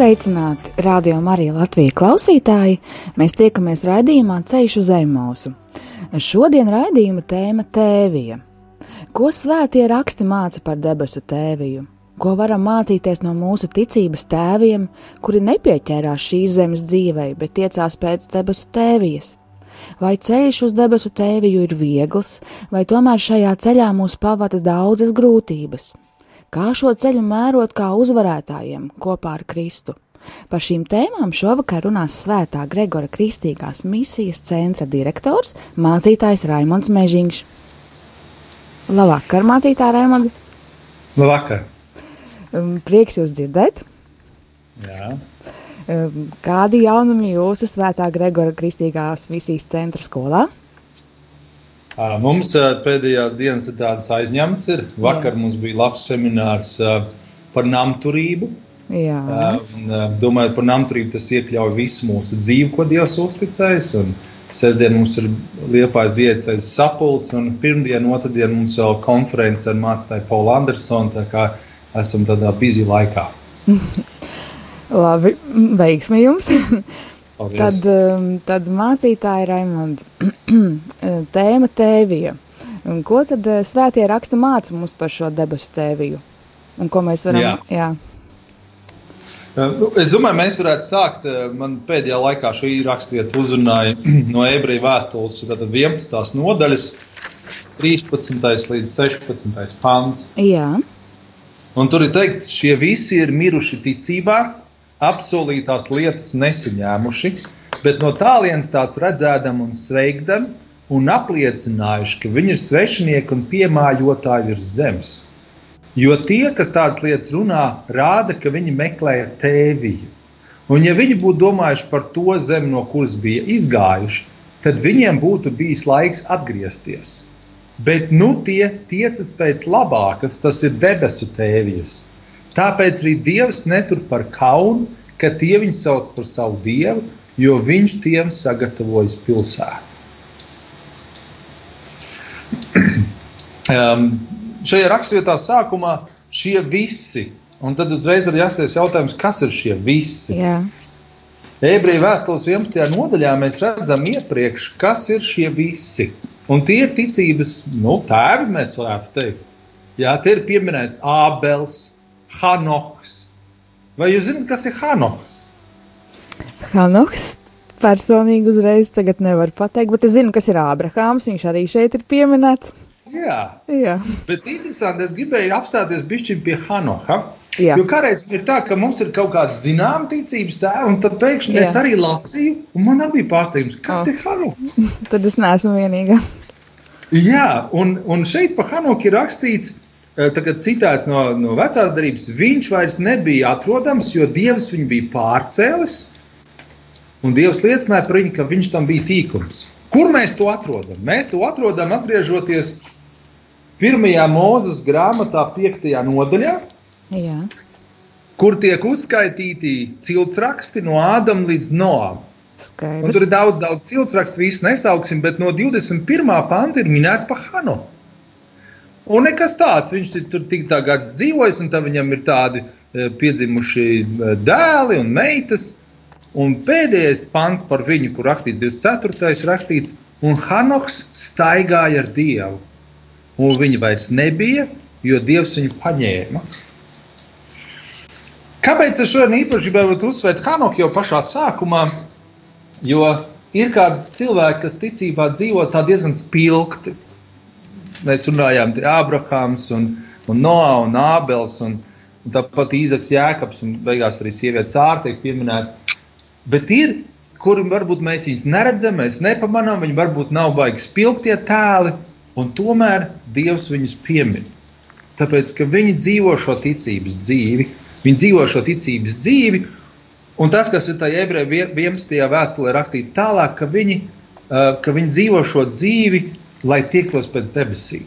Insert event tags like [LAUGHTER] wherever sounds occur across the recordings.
Sveicināti, radio Marija Latvija klausītāji! Mēs tiekamies raidījumā Ceļš uz Zemausu. Šodien raidījuma tēma - tēvija. Ko svētie raksti māca par debesu tēviju? Ko varam mācīties no mūsu ticības tēviem, kuri nepieķērās šīs zemes dzīvei, bet tiecās pēc debesu tēvijas? Vai ceļš uz debesu tēviju ir viegls, vai tomēr šajā ceļā mūs pavada daudzas grūtības? Kā šo ceļu mērot kā uzvarētājiem kopā ar Kristu? Par šīm tēmām šovakar runās Svētā Gregora Kristīgās misijas centra direktors, mācītājs Raimons Mežiņš. Labvakar, mācītāj Raimond! Labvakar! Um, prieks jūs dzirdēt! Jā. Um, kādi jaunumi jūsu Svētā Gregora Kristīgās misijas centra skolā? Mums pēdējās dienas ir tādas aizņemtas. Ir. Vakar Jā. mums bija labs seminārs par namturību. Jā. Domājot par namturību, tas iekļauj visu mūsu dzīvi, ko Dievs uzticējis. Sestdien mums ir liepais diecēs sapulcs, un pirmdien, otrdien mums vēl konference ar mācītāju Paulu Andersonu, tā kā esam tādā bizī laikā. [LAUGHS] Labi, veiksmi jums! [LAUGHS] Paldies. Tad, um, tad mācītāja Raimonda [CLEARS THROAT] tēma tēvija. Un ko tad uh, svētie raksta māca mums par šo debesu tēviju? Un ko mēs varam? Jā. Jā. Uh, nu, es domāju, mēs varētu sākt. Man pēdējā laikā šī raksturvieta uzrunāja [CLEARS THROAT] no ebreju vēstules 11. nodaļas, 13. līdz 16. pants. Jā. Un tur ir teikts, šie visi ir miruši ticībā, apsolītās lietas nesaņēmuši, bet no tālienes tāds redzēdam un sveikdam, un apliecinājuši, ka viņi ir svešinieki un piemājotāji virs zemes. Jo tie, kas tādas lietas runā, rāda, ka viņi meklē tēviju. Un, ja viņi būtu domājuši par to zemi, no kuras bija izgājuši, tad viņiem būtu bijis laiks atgriezties. Bet nu tie tiecas pēc labākas, tas ir debesu tēvijas Tāpēc arī Dievs netur par kaunu, ka tie viņu sauc par savu dievu, jo viņš tiem sagatavojas pilsētu. [CLEARS THROAT] um, šajā raksturvietā sākumā šie visi, un tad uzreiz ir jāsties jautājums, kas ir šie visi? Jā. Ebreju vēstules 11. nodaļā mēs redzam iepriekš, kas ir šie visi. Un tie ir ticības nu, tēvi, mēs varētu teikt. Jā, te ir pieminēts Ābels, Hanohs. Vai jūs zināt, kas ir Hanohs? Hanohs personīgi uzreiz nevar pateikt, bet es zinu, kas ir Ābrahāms. Viņš arī šeit ir pieminēts. Jā, Jā. bet interesanti, es gribēju apstāties bišķiņ pie Hanoha. Jā. Jo kādreiz ir tā, ka mums ir kaut kāda zināma ticības tēva, un tad pēkšņi Jā. es arī lasīju, un man arī bija pārsteigums, kas oh. ir Hanoks. [LAUGHS] tad es neesmu vienīgā. Jā, un, un šeit par Hanoku ir rakstīts, Eh, tagad citēts no, no vecās darbības, viņš vairs nebija atrodams, jo Dievs viņu bija pārcēlis. Un Dievs liecināja par viņu, ka viņš tam bija tīkums. Kur mēs to atrodam? Mēs to atrodam atgriežoties pirmajā mūzes grāmatā, piektajā nodaļā, Jā. kur tiek uzskaitīti ciltsraksti no Ādama līdz Noam. Tur ir daudz, daudz ciltsrakstu, visu nesauksim, bet no 21. panta ir minēts par Hanu. Un nekas tāds. Viņš tur tik tā gads dzīvojis, un viņam ir tādi e, piedzimuši e, dēli un meitas. Un pēdējais pants par viņu, kur rakstīts 24. rakstīts, un Hanoks staigāja ar Dievu. Un viņa vairs nebija, jo Dievs viņu paņēma. Kāpēc es šodien īpaši gribēju uzsvērt Hanoku jau pašā sākumā? Jo ir kādi cilvēki, kas ticībā dzīvo diezgan spilgti mēs runājām, ir Abrahams un, un Noā un Ābels un, un tāpat Īzaks Jēkabs un beigās arī sievietes ārta tiek pieminēta. Bet ir, kuri varbūt mēs viņus neredzam, mēs nepamanām, viņi varbūt nav baigi spilgtie tēli, un tomēr Dievs viņus piemin. Tāpēc, ka viņi dzīvo šo ticības dzīvi, viņi dzīvo šo ticības dzīvi, Un tas, kas ir tajā ebreju 11. vēstulē rakstīts tālāk, ka viņi, ka viņi dzīvo šo dzīvi, lai tiektos pēc debesīm.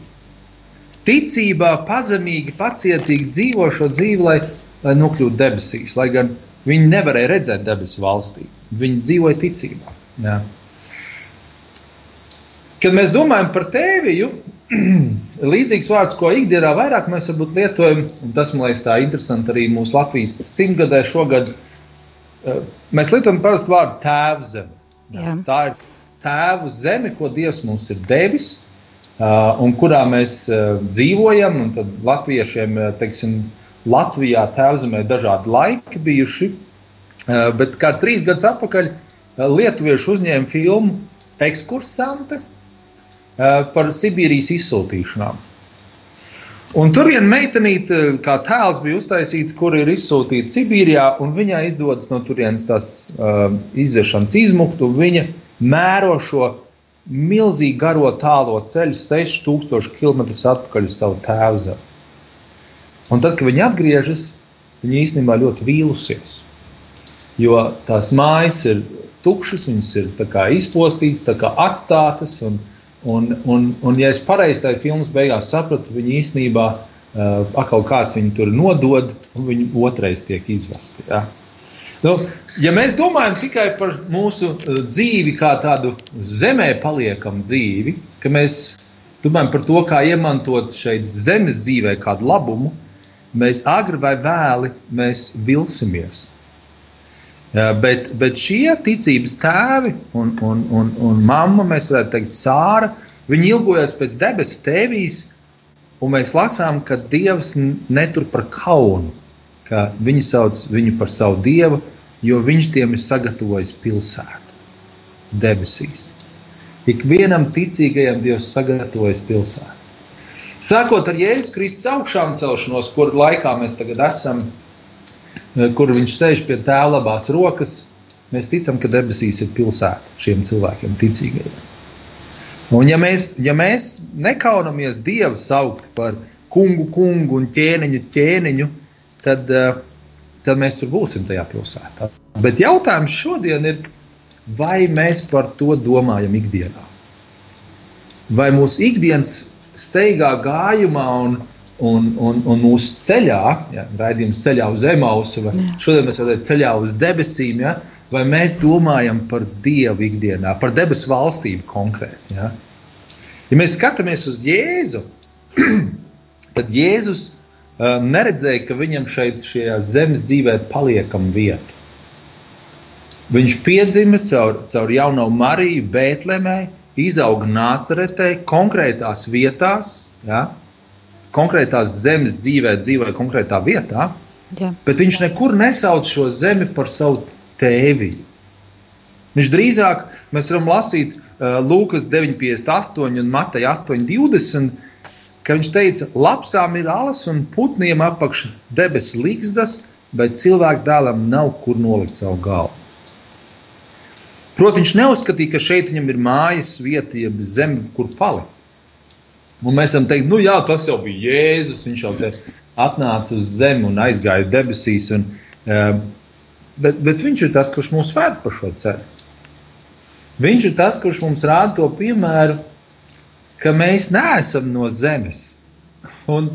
Ticībā, pazemīgi, pacietīgi dzīvo šo dzīvi, lai, lai nokļūtu debesīs. Lai gan viņi nevarēja redzēt debesu valstī, viņi dzīvoja ticībā. Jā. Kad mēs domājam par tēviju, [CLEARS THROAT] līdzīgs vārds, ko ikdienā vairāk mēs lietojam, un tas man liekas tā interesanti arī mūsu Latvijas simtgadē šogad. Eh, mēs lietojam parasti vārdu tēva zeme. Jā. Tā ir tēva zeme, ko Dievs mums ir devis, eh, un kurā mēs eh, dzīvojam. Tad latviešiem, teiksim, Latvijā tēvzemē dažādi laiki bijuši, bet kāds trīs gadus atpakaļ lietuvieši uzņēma filmu Ekskursante par Sibīrijas izsūtīšanām. Un tur viena meitenīte, kā tēls, bija uztaisīts, kur ir izsūtīta Sibīrijā, un viņai izdodas no turienes tās uh, izvešanas izmukt, un viņa mēro šo milzīgi garo tālo ceļu, 6000 km atpakaļ uz savu tēvu. Un tad, kad viņa atgriežas, viņa īstenībā ļoti vīlusies. Jo tās mājas ir tukšas, viņas ir izpostītas, atstātas. Un, Un, un, un ja es pareizi tajā filmas beigās sapratu, viņi īstenībā uh, atkal kāds viņu tur nodod, un viņi otrais tiek izvesti. Ja? Nu, ja mēs domājam tikai par mūsu uh, dzīvi, kā tādu zemē paliekamu dzīvi, ka mēs domājam par to, kā iemantot šeit zemes dzīvē kādu labumu, mēs agri vai vēli mēs vilsimies. Bet, bet šie ticības tēvi un, un, un, un mamma, mēs varētu teikt, sāra, viņi ilgojas pēc debesu tēvīs, un mēs lasām, ka Dievs netur par kaunu, ka viņi sauc viņu par savu dievu, jo viņš tiem ir sagatavojis pilsētu debesīs. Ik vienam ticīgajam Dievs sagatavojas pilsētu. Sākot ar Jēzus Kristus augšām celšanos, kur laikā mēs tagad esam, Eh, kur viņš sēž pie tēva labās rokas, mēs ticam, ka debesīs ir pilsēta šiem cilvēkiem, ticīgajiem. Un ja mēs, ja mēs nekaunamies Dievu saukt par kungu, kungu un ķēniņu, ķēniņu, tad, eh, tad mēs tur būsim tajā pilsētā. Bet jautājums šodien ir, vai mēs par to domājam ikdienā? Vai mūsu ikdienas steigā gājumā un, Un, un, un mūsu ceļā, ja, raidījums ceļā uz Emausu, vai Jā. šodien mēs redzam ceļā uz debesīm, ja, vai mēs domājam par Dievu ikdienā, par debesu valstību konkrēti. Ja. ja mēs skatāmies uz Jēzu, [CLEARS THROAT] tad Jēzus uh, neredzēja, ka viņam šeit, šajā zemes dzīvē, paliekama vieta. Viņš piedzima caur, caur jauno Mariju, Bēltlemē, izauga Nāceretē, konkrētās vietās. Ja, konkrētās zemes dzīvē, dzīvoja konkrētā vietā, Jā. bet viņš nekur nesauc šo zemi par savu tēvi. Viņš drīzāk mēs varam lasīt uh, Lūkas 9,58 un Mateja 8,20, ka viņš teica, lapsām ir alas un putniem apakš debesu līgstas, bet cilvēku dēlam nav kur nolikt savu galvu. Protams, viņš neuzskatīja, ka šeit viņam ir mājas vieta, jeb zeme, kur palikt. Un mēs varam teikt, nu jā, tas jau bija Jēzus. Viņš jau atnāca uz zemi un aizgāja debesīs. Un, uh, bet, bet viņš ir tas, kurš mūs ved pa šo ceļu. Viņš ir tas, kurš mums rāda to piemēru, ka mēs neesam no zemes. Un,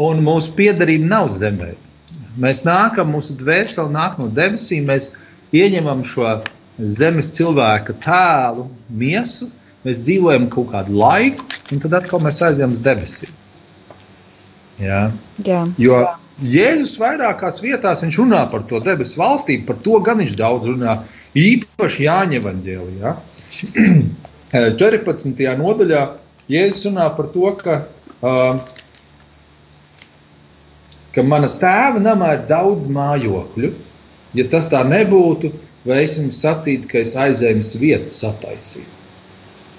un mūsu piedarība nav zemē. Mēs nākam, mūsu dvēsele nāk no debesīm, mēs ieņemam šo zemes cilvēka tēlu, miesu, mēs dzīvojam kaut kādu laiku, un tad atkal mēs aizjām uz debesīm. Jā. Jā. Jo Jēzus vairākās vietās runā par to debesu valstību, par to gan viņš daudz runā. Īpaši Jāņa evanģēlijā. [CLEARS THROAT] 14. nodaļā Jēzus runā par to, ka, uh, ka mana tēva namā ir daudz mājokļu. Ja tas tā nebūtu, vai es jums sacītu, ka es aizēju vietu sataisīt.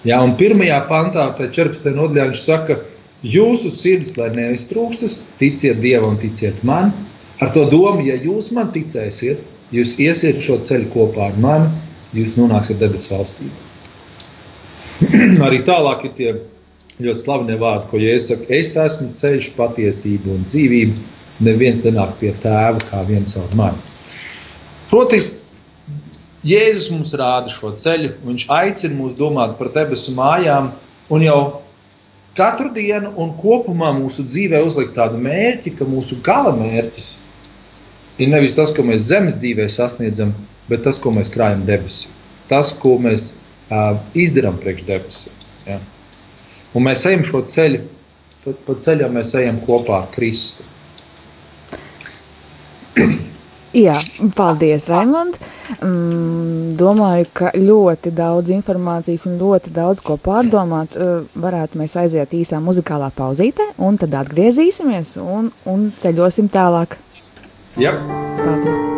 Jā, un pirmajā pantā, 14. nodaļā, viņš saka, jūsu sirds, lai neiztrūkstas, ticiet Dievam, ticiet man. Ar to domu, ja jūs man ticēsiet, jūs iesiet šo ceļu kopā ar mani, jūs nonāksiet debesu valstībā. [CLEARS THROAT] Arī tālāk ir tie ļoti slavenie vārdi, ko Jēzus saka, es esmu ceļš, patiesība un dzīvība. Neviens nenāk pie tēva kā viens caur mani. Proti, Jēzus mums rāda šo ceļu, viņš aicina mūs domāt par debesu mājām un jau katru dienu un kopumā mūsu dzīvē uzlikt tādu mērķi, ka mūsu gala mērķis ir nevis tas, ko mēs zemes dzīvē sasniedzam, bet tas, ko mēs krājam debesīs. Tas, ko mēs uh, izdarām priekš debesīm. Un mēs ejam šo ceļu, pa, pa ceļam mēs ejam kopā ar Kristu. Jā, paldies, Raimond. Mm, domāju, ka ļoti daudz informācijas un ļoti daudz ko pārdomāt uh, varētu mēs aiziet īsā muzikālā pauzītē, un tad atgriezīsimies un, un ceļosim tālāk. Jā. Paldies.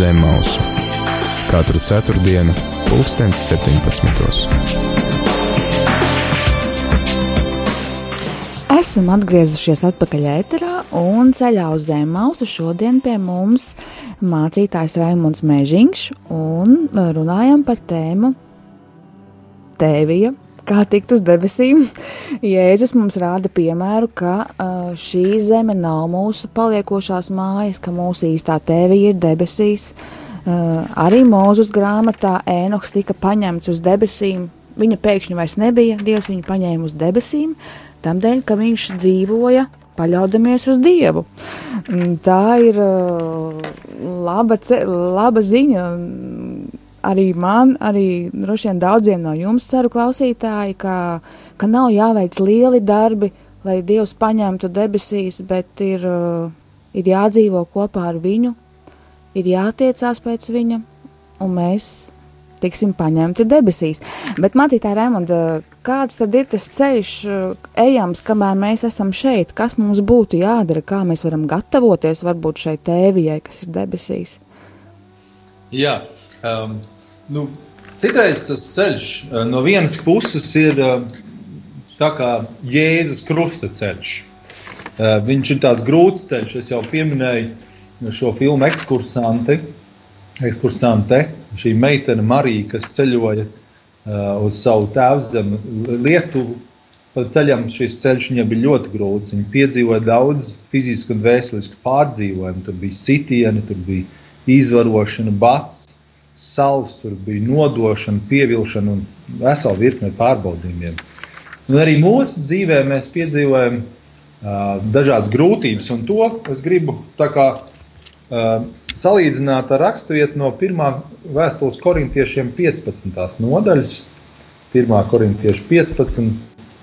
Zem mausu katru ceturtdienu, pulkstens 17. Esam atgriezušies atpakaļ ēterā un ceļā uz Zemausu. Šodien pie mums mācītājs Raimons Mežiņš un runājam par tēmu Tēvija, kā tikt uz debesīm. Jēzus mums rāda piemēru, ka uh, šī zeme nav mūsu paliekošās mājas, ka mūsu īstā tēvija ir debesīs. Uh, arī Mūzes grāmatā Ēnoks tika paņemts uz debesīm. Viņa pēkšņi vairs nebija, Dievs viņu paņēma uz debesīm, tādēļ, ka viņš dzīvoja paļaudamies uz Dievu. Tā ir laba, laba ziņa. Arī man, arī droši vien daudziem no jums, ceru, klausītāji, ka, ka nav jāveic lieli darbi, lai Dievs paņemtu debesīs, bet ir, uh, ir jādzīvo kopā ar viņu, ir jātiecās pēc viņa, un mēs tiksim paņemti debesīs. Bet, Matītā Raimonda, kāds tad ir tas ceļš uh, ejams, kamēr mēs esam šeit? Kas mums būtu jādara, kā mēs varam gatavoties varbūt šai tēvijai, kas ir debesīs? Jā, um, nu, citreiz tas ceļš uh, no vienas puses ir uh, tā kā Jēzus krusta ceļš. Uh, viņš ir tāds grūts ceļš, es jau pieminēju šo filmu ekskursanti. Ekskursante, šī meitene Marija, kas ceļoja uz savu tēvzemi Lietuvu. Pa ceļam šis ceļš viņai bija ļoti grūts. Viņa piedzīvoja daudz fizisku un vēsturisku pārdzīvojumu. Tur bija sitieni, tur bija izvarošana, bats, sals, tur bija nodošana, pievilkšana un vesela virkne pārbaudījumiem. Un arī mūsu dzīvē mēs piedzīvojam uh, dažādas grūtības, un to es gribu kā, uh, salīdzināt ar raksturvietu no 1. vēstules korintiešiem 15. nodaļas, 1. korintiešu 15.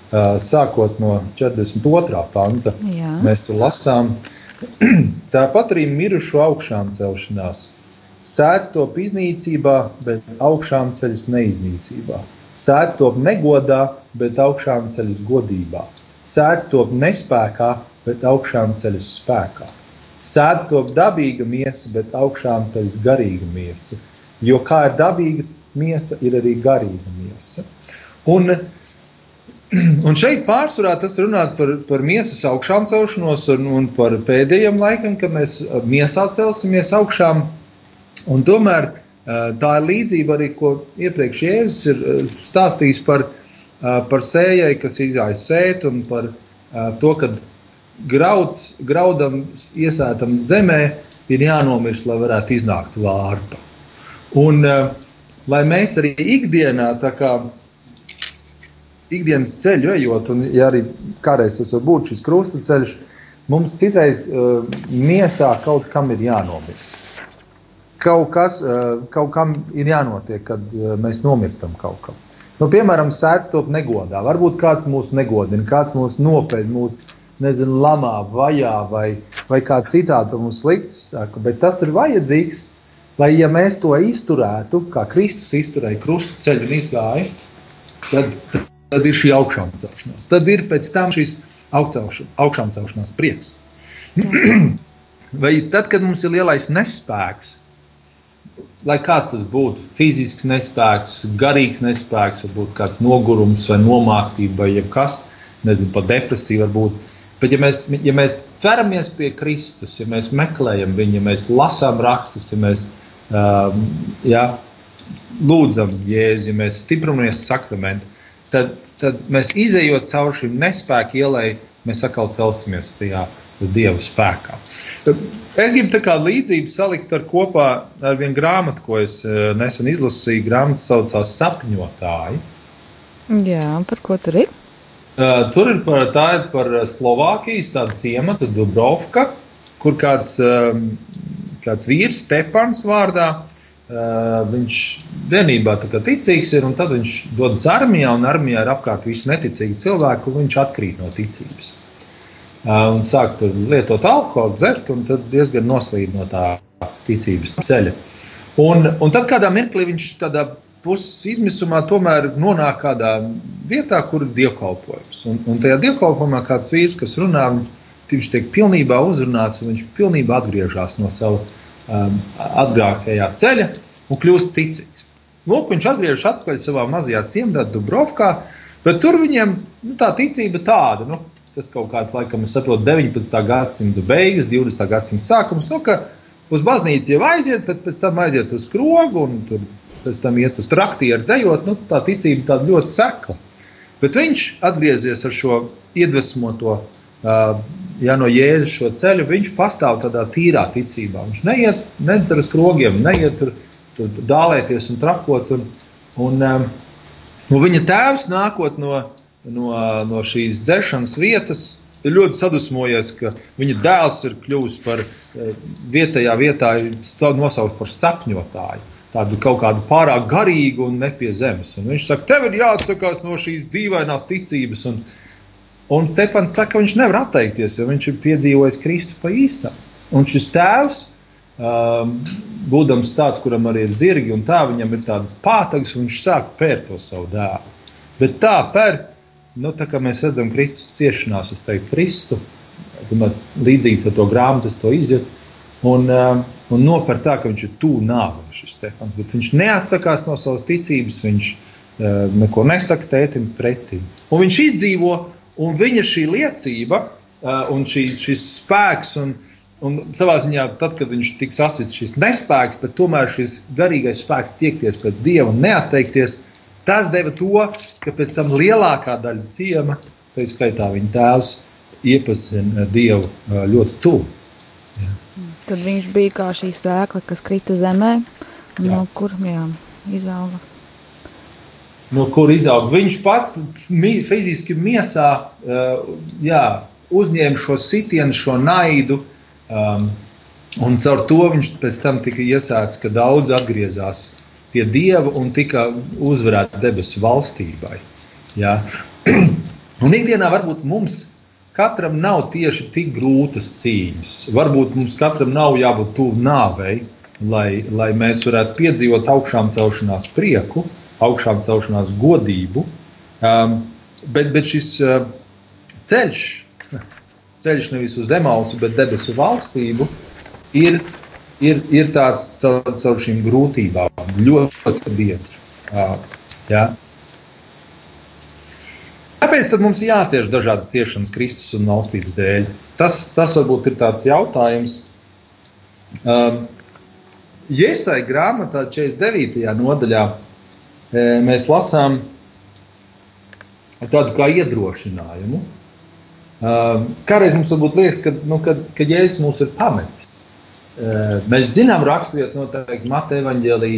Uh, sākot no 42. panta, Jā. mēs tur lasām. [CLEARS THROAT] Tāpat arī mirušu augšām celšanās. Sēdz top iznīcībā, bet augšām ceļas neiznīcībā. Sēdz top negodā, bet augšām ceļas godībā. Sēdz top nespēkā, bet augšām ceļas spēkā. Sēdz top dabīga miesa, bet augšām ceļas garīga miesa. Jo kā ir dabīga miesa, ir arī garīga miesa. Un [CLEARS THROAT] Un šeit pārsvarā tas runāts par, par miesas augšām celšanos un, un par pēdējiem laikam, kad mēs miesā celsimies augšām. Un tomēr tā ir līdzība arī, ko iepriekš Jēzus ir stāstījis par, par sējai, kas izgājas sēt un par to, ka grauds, graudam iesētam zemē ir jānomirst, lai varētu iznākt vārpa. Un lai mēs arī ikdienā tā kā ikdienas ceļu ejot, un ja arī kādreiz tas var būt šis krustaceļš, mums citreiz uh, miesā kaut kam ir jānomirst. Kaut, kas, kaut kam ir jānotiek, kad mēs nomirstam kaut kam. Nu, piemēram, sēdz top negodā. Varbūt kāds mūs negodina, kāds mūs nopeļ, mūs nezinu, lamā, vajā vai, vai kā citādi par mums slikti saka. Bet tas ir vajadzīgs, lai ja mēs to izturētu, kā Kristus izturēja krustu ceļu un izgāja, tad, tad ir šī augšām celšanās. Tad ir pēc tam šis augšām celšanās prieks. [CLEARS THROAT] Vai tad, kad mums ir lielais nespēks, lai kāds tas būtu, fizisks nespēks, garīgs nespēks, varbūt kāds nogurums vai nomāktība vai kas, nezinu, pat depresija varbūt. Bet, ja mēs, ja mēs ķeramies pie Kristus, ja mēs meklējam viņu, ja mēs lasām rakstus, ja mēs um, ja, lūdzam Jēzu, ja mēs stiprinamies sakramentu, tad, tad mēs izējot cauri šim nespēku ielai, mēs atkal celsimies tajā Dieva spēkā. Es gribu tā kā līdzību salikt ar kopā ar vienu grāmatu, ko es eh, nesen izlasīju. Grāmata saucās Sapņotāji. Jā, par ko tur ir? Uh, tur ir par, tā ir par Slovākijas tādu ciematu, Dubrovka, kur kāds, um, kāds vīrs, Stepans vārdā, uh, viņš vienībā ticīgs ir, un tad viņš dodas armijā, un armijā ir apkārt visi neticīgi cilvēki, un viņš atkrīt no ticības. Uh, un sāk lietot alkoholu, dzert, un tad diezgan noslīd no tā ticības ceļa. Un, un tad kādā mirklī viņš tādā puses izmisumā tomēr nonāk kādā vietā, kur ir dievkalpojums. Un, un tajā dievkalpojumā kāds vīrs, kas runā, viņš tiek pilnībā uzrunāts, un viņš pilnībā atgriežas no sava um, agrākajā ceļa un kļūst ticīgs. Lūk, viņš atgriežas atpakaļ savā mazajā ciematā, Dubrovkā, bet tur viņam nu, tā ticība tāda. Nu, Tas kaut kāds, laikam, es saprotu, 19. gadsimta beigas, 20. gadsimta sākums. Nu, uz baznīcu jau aiziet, bet pēc tam aiziet uz skrogu un tur pēc tam iet uz traktieru dejot. Nu, tā ticība tāda ļoti sekla. Bet viņš atgriezies ar šo iedvesmoto uh, ja no Jēzus šo ceļu, viņš pastāv tādā tīrā ticībā. Viņš neiet, nedzer uz krogiem, neiet tur, tur dālēties un trakot. Un, un, um, un viņa tēvs nākot no, no, no šīs dzeršanas vietas, ir ļoti sadusmojies, ka viņa dēls ir kļuvis par eh, vietējā vietā, nosaukts par sapņotāju. Tādu kaut kādu pārāk garīgu un ne pie zemes. Un viņš saka, tev ir jāatsakās no šīs dīvainās ticības. Un, un Stefans saka, ka viņš nevar atteikties, jo viņš ir piedzīvojis Kristu pa īstam. Un šis tēvs, um, būdams tāds, kuram arī ir zirgi, un tā viņam ir tādas pātagas, un viņš sāk pērt to savu dēlu. Bet tā pēr, nu, tā kā mēs redzam Kristus ciešanās, es teiktu, Kristu, līdzīgs ar to grāmatu, es to izjūtu. Un, um, un nopēr tā, ka viņš ir tuvu nāvei, šis Stefans. Bet viņš neatsakās no savas ticības, viņš uh, neko nesaka tētim pretī. Un viņš izdzīvo, un viņa šī liecība uh, un šī, šis spēks. Un, Un savā ziņā, tad, kad viņš tiks sasits šis nespēks, bet tomēr šis garīgais spēks tiekties pēc dieva un neatteikties, tas deva to, ka pēc tam lielākā daļa ciema, tā skaitā viņa tēvs, iepazina dievu uh, ļoti tuvu. Tad viņš bija kā šī sēkla, kas krita zemē, Jā. no kur jā, izauga. no kur izaug. Viņš pats mi, fiziski miesā uh, jā, uzņēma šo sitienu, šo naidu. Um, un caur to viņš pēc tam tika iesācis, ka daudz atgriezās pie dieva un tika uzvarēti debesu valstībai. Jā. [CLEARS THROAT] un ikdienā varbūt mums katram nav tieši tik grūtas cīņas. Varbūt mums katram nav jābūt tuvu nāvei, lai, lai mēs varētu piedzīvot augšām celšanās prieku, augšām celšanās godību. Um, bet, bet šis uh, ceļš, [LAUGHS] ceļš nevis uz zemausu, bet debesu valstību, ir, ir, ir tāds caur, caur šīm grūtībām ļoti biezs. Uh, ja? Kāpēc mums jācieš dažādas ciešanas Kristus un valstības dēļ? Tas, tas varbūt ir tāds jautājums. Um, Iesai grāmatā 49. nodaļā e, mēs lasām tādu kā iedrošinājumu. Um, Kādreiz mums liekas, ka, nu, kad, kad Jēzus mūs ir pametis. Uh, mēs zinām, raksturot noteikti Mateja evaņģēlī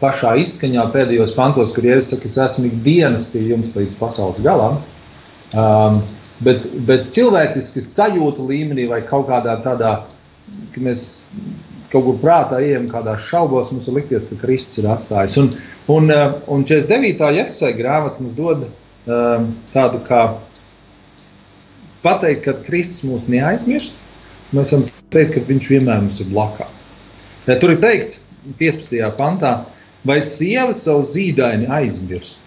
pašā izskaņā pēdējos pantos, kur Jēzus saka, es esmu ikdienas pie jums līdz pasaules galam. Um, bet, bet cilvēciski sajūta līmenī vai kaut kādā tādā, ka mēs kaut kur prātā ejam kādās šaubos, mums ir likties, ka Kristus ir atstājis. Un, un, uh, un 49. iesai grāmata mums dod um, tādu kā pateikt, ka Kristus mūs neaizmirst. Mēs varam teikt, ka viņš vienmēr mums ir blakā. Ja, tur ir teikts 15. pantā, vai sieva savu zīdaini aizmirst,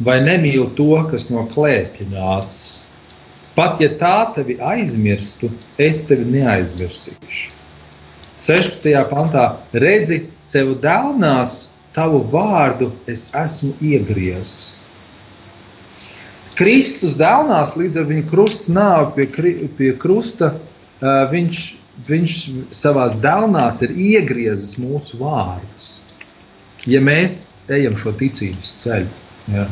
vai nemīl to, kas no klēpja nācis. Pat ja tā tevi aizmirstu, es tevi neaizmirsīšu. 16. pantā redzi sev dēlnās, tavu vārdu es esmu iegriezis. Kristus dēlnās līdz ar viņa krusta nāvi pie, pie krusta, viņš, viņš savā dēlnās ir iegriezis mūsu vārdus. Ja mēs ejam šo ticības ceļu, ja.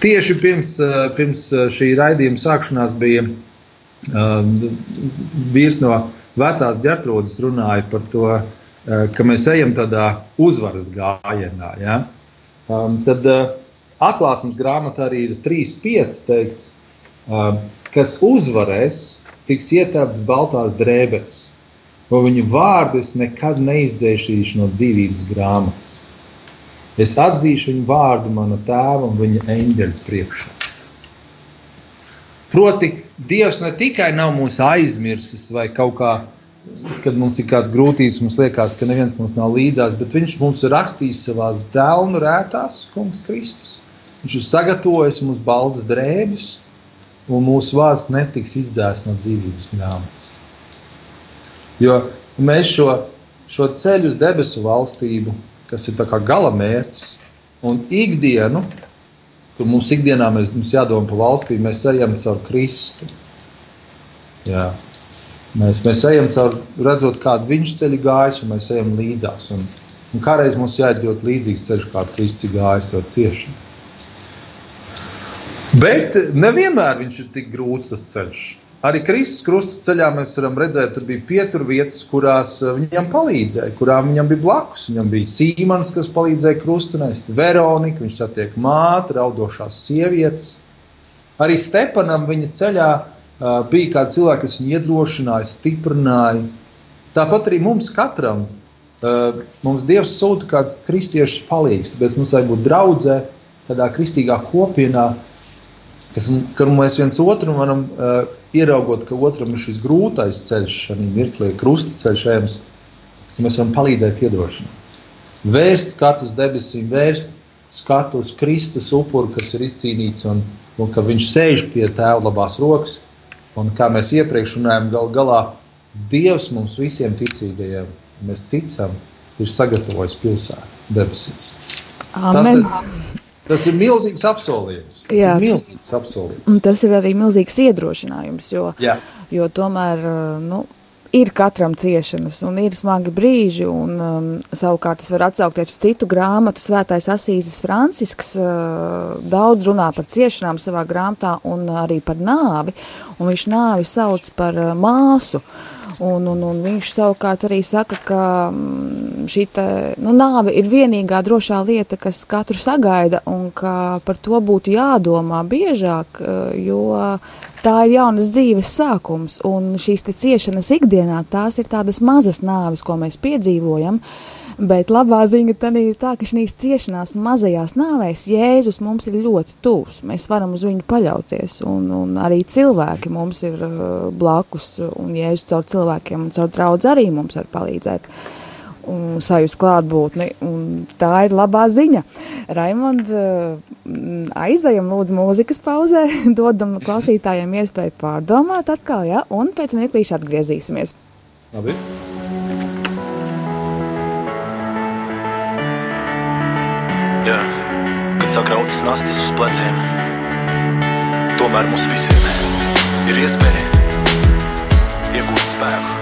tieši pirms, ā, pirms ā, šī raidījuma sākšanās bija ā, vīrs no vecās ģērtrūdas runāja par to, ka mēs ejam tādā uzvaras gājienā. Ja? Um, tad uh, atklāsmes grāmatā arī ir 3,5 teikts, uh, kas uzvarēs, tiks ietērpts baltās drēbēs. No viņu vārdu es nekad neizdzēsīšu no dzīvības grāmatas. Es atzīšu viņu vārdu mana tēva un viņa eņģeļa priekšā. Proti, Dievs ne tikai nav mūs aizmirsis vai kaut kā, kad mums ir kāds grūtības, mums liekas, ka neviens mums nav līdzās, bet Viņš mums ir rakstījis savā dēlnu rētās, Kungs Kristus. Viņš ir sagatavojis mums baldas drēbes, un mūsu vārds netiks izdzēsts no dzīvības grāmatas. Jo mēs šo, šo ceļu uz debesu valstību, kas ir kā gala mērķis, un ikdienu, kur mums ikdienā mēs, mums jādomā par valstīm, mēs ejam caur Kristu. Jā. Mēs, mēs ejam caur, redzot, kādu viņš ceļu gājis, un mēs ejam līdzās. Un, un kādreiz mums jāiet ļoti līdzīgs ceļš, kādu Kristus gājis ļoti cieši. Bet nevienmēr viņš ir tik grūts tas ceļš. Arī Kristus krusta ceļā mēs varam redzēt, tur bija pieturvietas, kurās eh, viņam palīdzēja, kurām viņam bija blakus. Viņam bija Sīmans, kas palīdzēja krustunēst, Veronika, viņš satiek māti, raudošās sievietes. Arī Stepanam viņa ceļā uh, bija kādi cilvēki, kas viņu iedrošināja, stiprināja. Tāpat arī mums katram, uh, mums Dievs sūta kāds kristiešu palīgs, tāpēc mums vajag būt draudzē, tādā kristīgā kopienā, kas, kur mēs viens otru varam uh, ieraugot, ka otram ir šis grūtais ceļš, šī mirklī, krusta ceļš, ejams, ka mēs varam palīdzēt iedrošināt. Vērst skatu uz debesīm, vērst skatu uz Kristus upuru, kas ir izcīnīts un, un ka viņš sēž pie tēva labās rokas. Un kā mēs iepriekš runājām, gal galā Dievs mums visiem ticīgajiem, mēs ticam, ir sagatavojis pilsētu debesīs. Amen. Tas ir, tas ir milzīgs apsolījums. Tas Jā. ir milzīgs apsolījums. Un tas ir arī milzīgs iedrošinājums, jo, Jā. jo tomēr uh, nu, ir katram ciešanas, un ir smagi brīži. Un, um, savukārt, es varu atsaukties uz citu grāmatu. Svētais Asīzes Francisks uh, daudz runā par ciešanām savā grāmatā, un arī par nāvi. Un viņš nāvi sauc par uh, māsu. Un, un, un viņš savukārt arī saka, ka mm, šī nu, nāve ir vienīgā drošā lieta, kas katru sagaida, un ka par to būtu jādomā biežāk, eh, jo tā ir jaunas dzīves sākums. Un šīs ciešanas ikdienā tās ir tādas mazas nāves, ko mēs piedzīvojam. Bet labā ziņa tad ir tā, ka šīs ciešanās mazajās nāvēs Jēzus mums ir ļoti tuvs. Mēs varam uz viņu paļauties, un, un arī cilvēki mums ir uh, blakus, un Jēzus caur cilvēkiem un caur draudz arī mums var palīdzēt. Un sajust klātbūtni, un tā ir labā ziņa. Raimond, uh, aizējam lūdzu mūzikas pauzē, [LAUGHS] dodam klausītājiem iespēju pārdomāt atkal, ja, un pēc mirklīša atgriezīsimies. Labi. Jā, kad sakrautas nastas uz pleciem, tomēr mums visiem ir iespēja iegūt spēku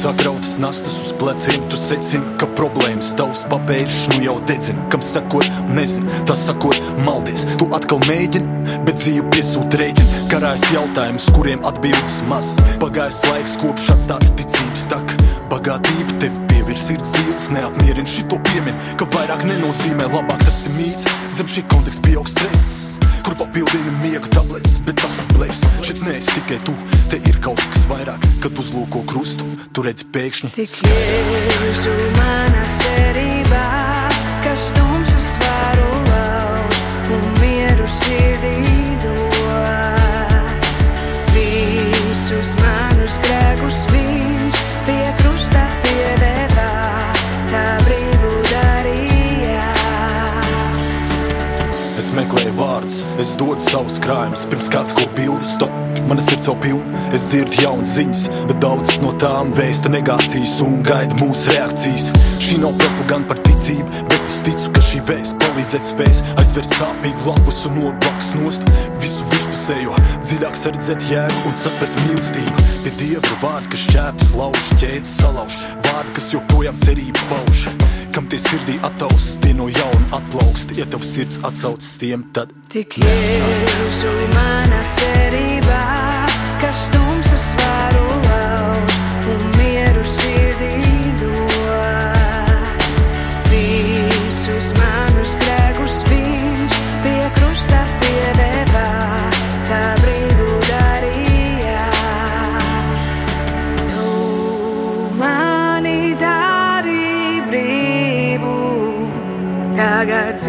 sakrautas nastas uz pleciem, tu secini, ka problēmas tavs papēžs nu jau dedzina. Kam sakot, nezinu, tas sakot, maldies. Tu atkal mēģini, bet dzīve piesūta rēķina. Karājas jautājums, kuriem atbildes maz. Pagājis laiks, kopš atstāta ticības tak. Bagātība tevi pievirz sirds dzīves, neapmierina šito piemin, ka vairāk nenozīmē labāk tas ir mīts. Zem šī konteksta pieaug stress kur papildina miega tabletes, bet tas ir blēs. Šeit neesi tikai tu, te ir kaut kas vairāk, kad uzlūko krustu, tu redzi pēkšņi. Tik jēzu manā cerībā, kas tumsas varu lauž un mieru sirdī dod. Visus manus grēkus viņš pie krusta piedevā, tā brīvu darīja. Es meklēju vārdus, es dodu savus krājumus, pirms kāds ko bildi stop. Mana sirds jau pilna, es dzirdu jaunas ziņas, bet daudzas no tām vēsta negācijas un gaida mūsu reakcijas. Šī nav propaganda par ticību, bet es ticu, ka šī vēsts palīdzēt spēs aizvērt sāpīgu lapus un no blakus nost visu virspusējo, dziļāk sardzēt jēgu un satvert mīlestību. Pie dieva vārdi, kas šķēpjas lauž, ķēdes salauž, vārdi, kas joprojām cerību pauž. Kam tie sirdī ataus, tie no jauna atplaukst, ja tev sirds atsaucas tiem, tad Tik jēzu manā cerībā, kas tumsas varu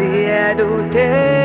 tagad ziedu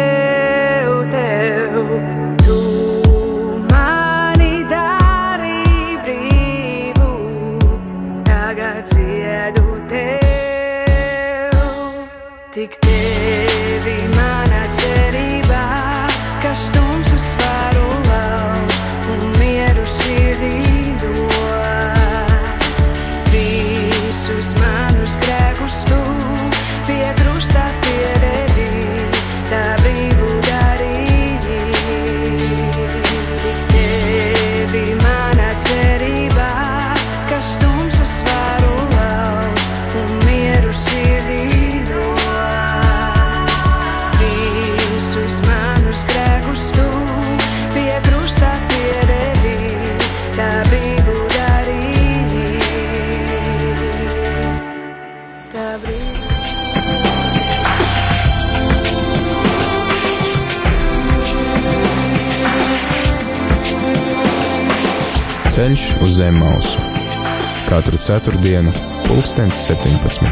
ceturtdienu, pulkstens 17.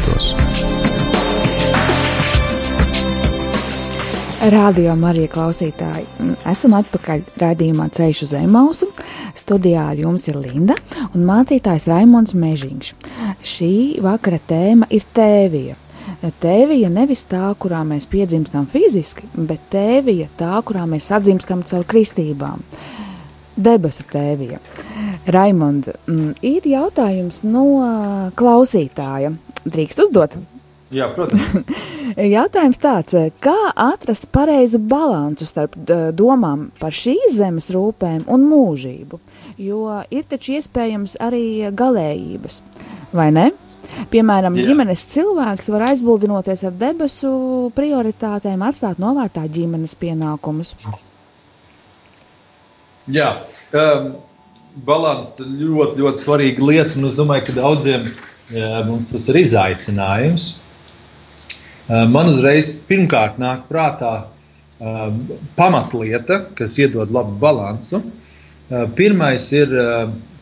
Radio Marija klausītāji, esam atpakaļ raidījumā Ceļš uz Zemausu. Studijā ar jums ir Linda un mācītājs Raimons Mežiņš. Šī vakara tēma ir tēvija. Tēvija nevis tā, kurā mēs piedzimstam fiziski, bet tēvija tā, kurā mēs atdzimstam caur kristībām. Debesu tēvija. Raimond, mm, ir jautājums no klausītāja. Drīkst uzdot? Jā, protams. [LAUGHS] Jautājums tāds, kā atrast pareizu balansu starp domām par šīs zemes rūpēm un mūžību? Jo ir taču iespējams arī galējības, vai ne? Piemēram, Jā. ģimenes cilvēks var aizbildinoties ar debesu prioritātēm, atstāt novārtā ģimenes pienākumus. Jā, um, balans ir ļoti, ļoti svarīga lieta. Es domāju, ka daudziem uh, mums tas ir izaicinājums. Uh, man uzreiz pirmkārt nāk prātā uh, pamatlieta, kas iedod labu balansu. Pirmais ir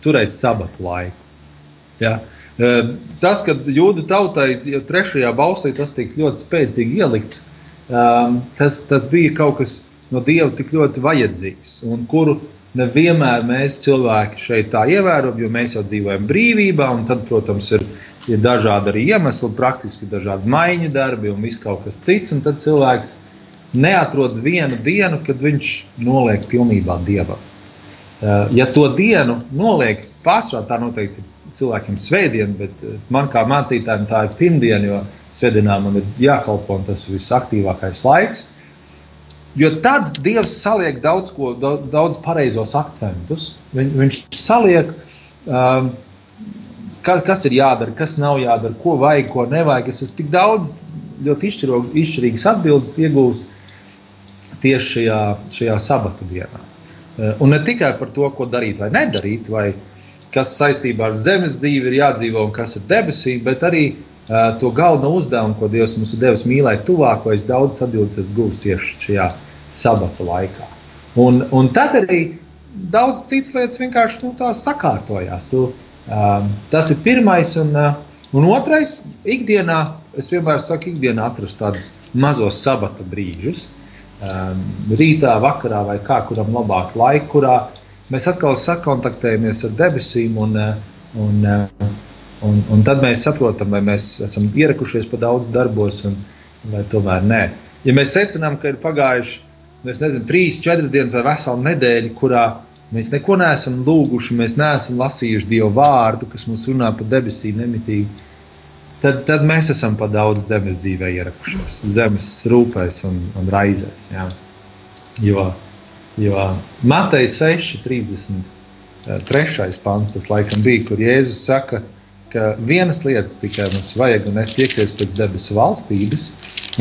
turēt sabatu laiku. Ja? Tas, ka jūdu tautai jau trešajā balsī tas tika ļoti spēcīgi ielikts, tas, tas bija kaut kas no dieva tik ļoti vajadzīgs, un kuru nevienmēr mēs cilvēki šeit tā ievērojam, jo mēs jau dzīvojam brīvībā, un tad, protams, ir, ir dažādi arī iemesli, praktiski dažādi maiņu darbi un viss kaut kas cits, tad cilvēks neatrod vienu dienu, kad viņš noliek pilnībā dievam. Uh, Ja to dienu noliek pārsvarā, tā noteikti cilvēkiem svētdiena, bet uh, man kā mācītājiem tā ir pirmdiena, jo svētdienā man ir jākalpo un tas ir visaktīvākais laiks. Jo tad Dievs saliek daudz, ko, daudz, pareizos akcentus. Viņ, viņš saliek, um, ka, kas ir jādara, kas nav jādara, ko vajag, ko nevajag. Es esmu tik daudz ļoti izšķiro, izšķirīgas atbildes iegūst tieši šajā, šajā sabata dienā. Eh, Un ne tikai par to, ko darīt vai nedarīt, vai kas saistībā ar zemes dzīvi ir jādzīvo un kas ir debesīm, bet arī uh, to galveno uzdevumu, ko Dievs mums ir devis mīlēt tuvāko, es daudz atbildes gūstu tieši šajā sabata laikā. Un, un tad arī daudz citas lietas vienkārši nu, sakārtojās. Tu, um, tas ir pirmais. Un, uh, un otrais, ikdienā, es vienmēr saku, ikdienā atrast tādus mazos sabata brīžus. Um, rītā, vakarā vai kā kuram labāk laika, kurā mēs atkal sakontaktējamies ar debesīm. Un, uh, un, uh, un, un tad mēs saprotam, vai mēs esam ierakušies pa daudz darbos, un, vai tomēr nē. Ja mēs secinām, ka ir pagājuši nu, nezinu, trīs, četras dienas vai veselu nedēļu, kurā mēs neko neesam lūguši, mēs neesam lasījuši Dieva vārdu, kas mums runā par debesīm nemitīgi, tad, tad mēs esam pa daudz zemes dzīvē ierakušies, zemes rūpēs un, un raizēs. Jā. Jo, jo Mateja 6, 33. pāns tas laikam bija, kur Jēzus saka, ka vienas lietas tikai mums vajag un tiekties pēc debesu valstības,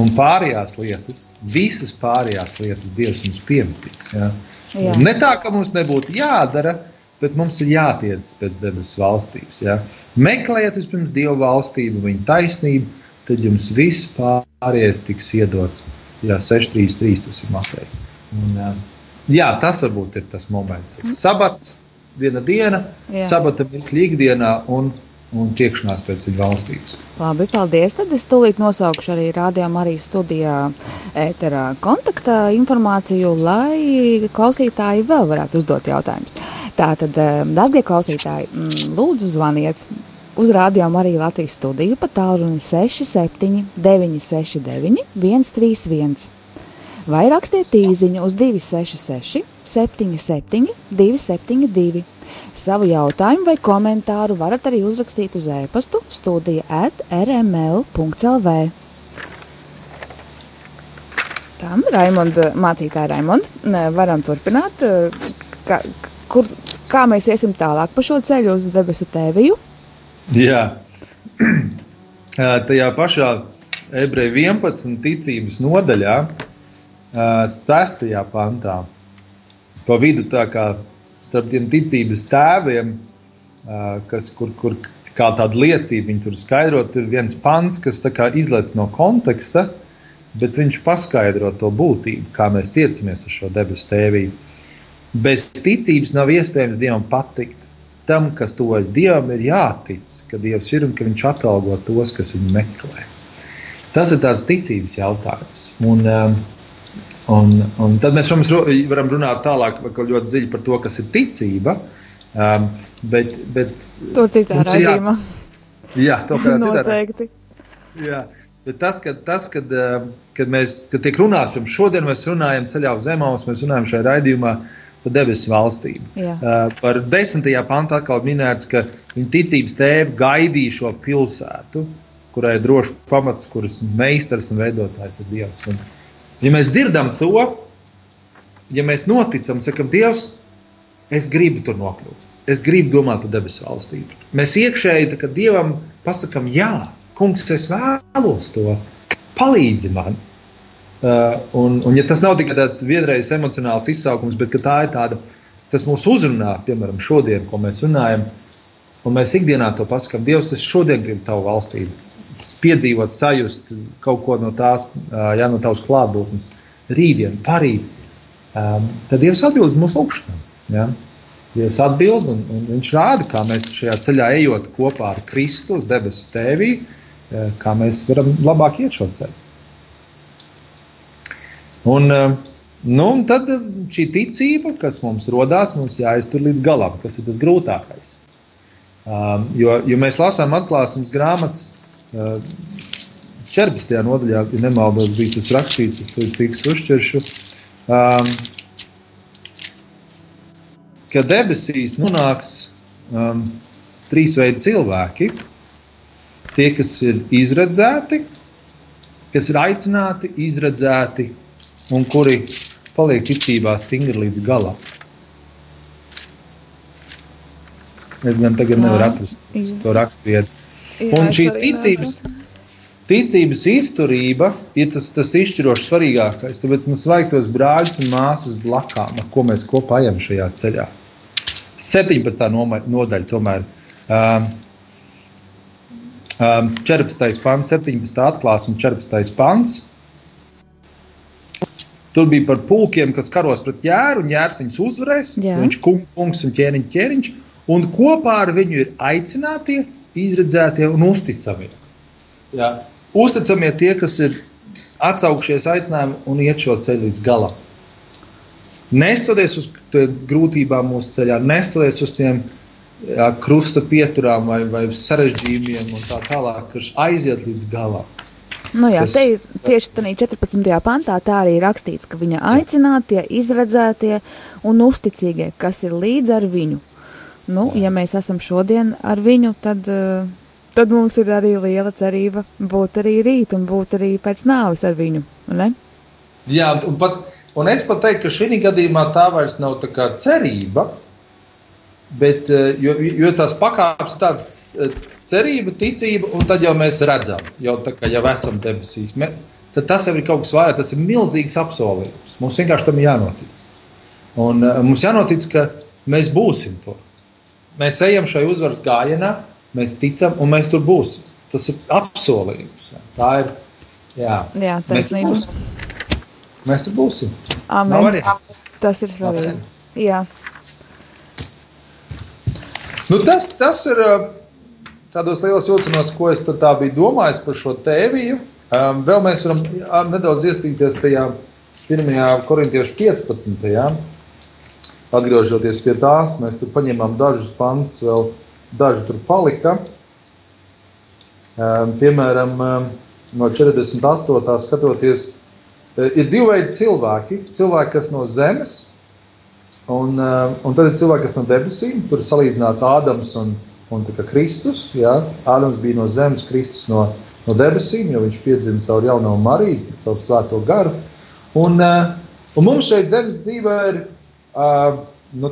un pārējās lietas, visas pārējās lietas Dievs mums piemetīs. Ja? Jā. Ne tā, ka mums nebūtu jādara, bet mums ir jātiec pēc debesu valstības. Ja? Meklējiet vispirms Dieva valstību, viņa taisnību, tad jums viss pārējais tiks iedots. Jā, 633 tas ir Mateja. Un, jā, jā, tas varbūt ir tas moments. Tas sabats, viena diena, Jā. sabata mirkļa ikdienā un, un tiekšanās pēc viņa valstības. Labi, paldies. Tad es tūlīt nosaukšu arī rādījumā, arī studijā ēterā kontakta informāciju, lai klausītāji vēl varētu uzdot jautājumus. Tātad, eh, darbie klausītāji, mm, lūdzu zvaniet uz rādījumā arī Latvijas studiju pa tālruni 67 969 131 vai rakstiet īsiņu uz 266, 77, 272. Savu jautājumu vai komentāru varat arī uzrakstīt uz e-pastu studija at rml.lv. Tā, Raimonda, mācītāja Raimonda, varam turpināt. Kā, kur, kā mēs iesim tālāk pa šo ceļu uz debesu tēviju? Jā, [CLEARS THROAT] tajā pašā ebreju 11. ticības nodaļā, 6. pantā, pa vidu tā kā starp tiem ticības tēviem, kas, kur, kur kā tāda liecība viņi tur skaidrot, ir viens pants, kas izlaiž no konteksta, bet viņš paskaidro to būtību, kā mēs tiecamies uz šo debesu tēvību. Bez ticības nav iespējams Dievam patikt, tam, kas tuvojas Dievam, ir jātic, ka Dievs ir un ka Viņš atalgo tos, kas viņu meklē. Tas ir tāds ticības jautājums. Un, um, un, un tad mēs protams, ro- varam runāt tālāk ļoti dziļi par to, kas ir ticība. Um, bet, bet, To citā raidījumā. Jā, to kā citā. Jā, bet tas, kad, tas, kad, eh, kad mēs kad tiek runāts par šodien, mēs runājam ceļā uz zemes, mēs runājam šajā raidījumā par debesu valstīm. Jā. Eh, Par desmitajā pantā atkal minēts, ka viņa ticības tēva gaidīja šo pilsētu, kurai ir drošs pamats, kuras meistars un veidotājs ir Dievs. Un, ja mēs dzirdam to, ja mēs noticam, sakam, Dievs, es gribu tur nokļūt. Es gribu domāt par debesu valstību. Mēs iekšēji Dievam pasakām, jā, kungs, es vēlos to, palīdzi man. Uh, un, un, ja tas nav tikai tāds vienreizes emocionāls izsaukums, bet tā ir tāda, tas mūs uzrunā, piemēram, šodien, ko mēs runājam, un mēs ikdienā to pasakām, Dievs, es šodien gribu tavu valstību, piedzīvot, sajust kaut ko no tās, jā, no tavas klātbūtnes, rītdien, parīt. Tad Dievs atbild uz mūsu lūgšanām. Ja? Dievs atbild, un, un viņš rāda, kā mēs šajā ceļā ejot kopā ar Kristu uz debesu tēvī, kā mēs varam labāk iet šo ceļu. Un, nu, un tad šī ticība, kas mums radās, mums jāiztur līdz galam, kas ir tas grūtākais. Um, jo, jo mēs lasām atklāsmes grāmatas 14. nodaļā, ja nemaldos, bija tas rakstīts, es to fiks uzķeršu. Um, ka debesīs nonāks um, trīs veidi cilvēki. Tie, kas ir izredzēti, kas ir aicināti, izredzēti un kuri paliek ticībā stingri līdz galam. Es gan tagad nevaru atrast to raksturvietu. Jā, Un šī ticības, ticības izturība ir tas, tas izšķirošs svarīgākais. Tāpēc mums vajag tos brāļus un māsas blakām, ar ko mēs kopā ejam šajā ceļā. 17. noma- nodaļa, tomēr um, um, 14. pants, 17. atklāsme, 14. pants. Tur bija par pulkiem, kas karos pret jēru, un jērs viņus uzvarēs. Jā. Viņš kungs un ķēniņš, ķēniņš, un kopā ar viņu ir aicinātie, izredzētie un uzticamie. Jā. Uzticamie tie, kas ir atsaukšies aicinājumu un iet šo ceļu līdz galam. Nestoties uz grūtībām mūsu ceļā, nestoties uz tiem jā, krusta pieturām vai, vai sarežģījumiem un tā tālāk, kas aiziet līdz galam. Nu jā, Tas- te ir tieši tādā 14. pantā tā arī ir rakstīts, ka viņa aicinātie, izredzētie un uzticīgie, kas ir līdz ar viņu. Nu, ja mēs esam šodien ar viņu, tad, eh, tad mums ir arī liela cerība būt arī rīt un būt arī pēc nāves ar viņu. Ne? Jā, un, pat, un es pat teiktu, ka šī gadījumā tā vairs nav tā kā cerība, bet eh, jo, jo tās pakāpes tādas eh, cerība, ticība, un tad jau mēs redzam, jau tā kā jau esam debesīs. Me, tad tas jau ir kaut kas vairāk, tas ir milzīgs apsolījums. Mums vienkārši tam jānotic. Un mums jānotic, ka mēs būsim tur. Mēs ejam šajā uzvaras gājienā, mēs ticam, un mēs tur būsim. Tas ir apsolījums. Tā ir. Jā, Jā, mēs tur taisnība. būsim. Mēs tur būsim. Amen. Tas ir svarīgi. Jā, Nu, tas, tas ir tādos lielos vilcienos, ko es tā biju domājis par šo tēviju. Um, vēl mēs varam nedaudz iestrīgties tajā 1. korintiešu 15. Atgriežoties pie tās, mēs tur paņēmām dažus pantus, vēl daži tur palika. Um, piemēram, um, no 48. skatoties, eh, ir divi veidi cilvēki. Cilvēki, kas no zemes, Un, uh, un tad ir cilvēki, kas no debesīm, tur ir salīdzināts Ādams un, un Kristus. Jā. Ādams bija no zemes, Kristus no, no debesīm, jo viņš piedzima caur jauno Mariju, caur svēto garu. Un, un mums šeit zemes dzīvē ir uh, nu,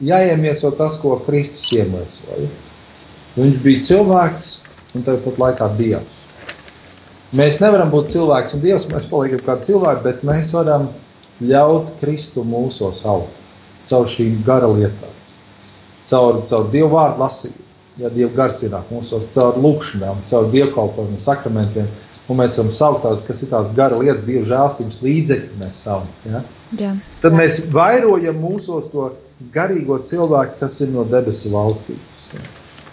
jāiemieso tas, ko Kristus iemiesoja. Viņš bija cilvēks un tāpat laikā Dievs. Mēs nevaram būt cilvēks un Dievs, mēs paliekam kā cilvēki, bet mēs varam ļaut Kristu mūsos augt caur šīm gara lietām, caur, caur Dievu vārdu lasību, ja Dieva gars ienāk mūsos, caur lūkšanām, caur dievkalpojumu, sakramentiem, un mēs varam saukt tās, kas ir tās gara lietas, Dieva žēlstības līdzekļi mēs saucam. Ja? Jā. Tad mēs vairojam mūsos to garīgo cilvēku, kas ir no debesu valstības.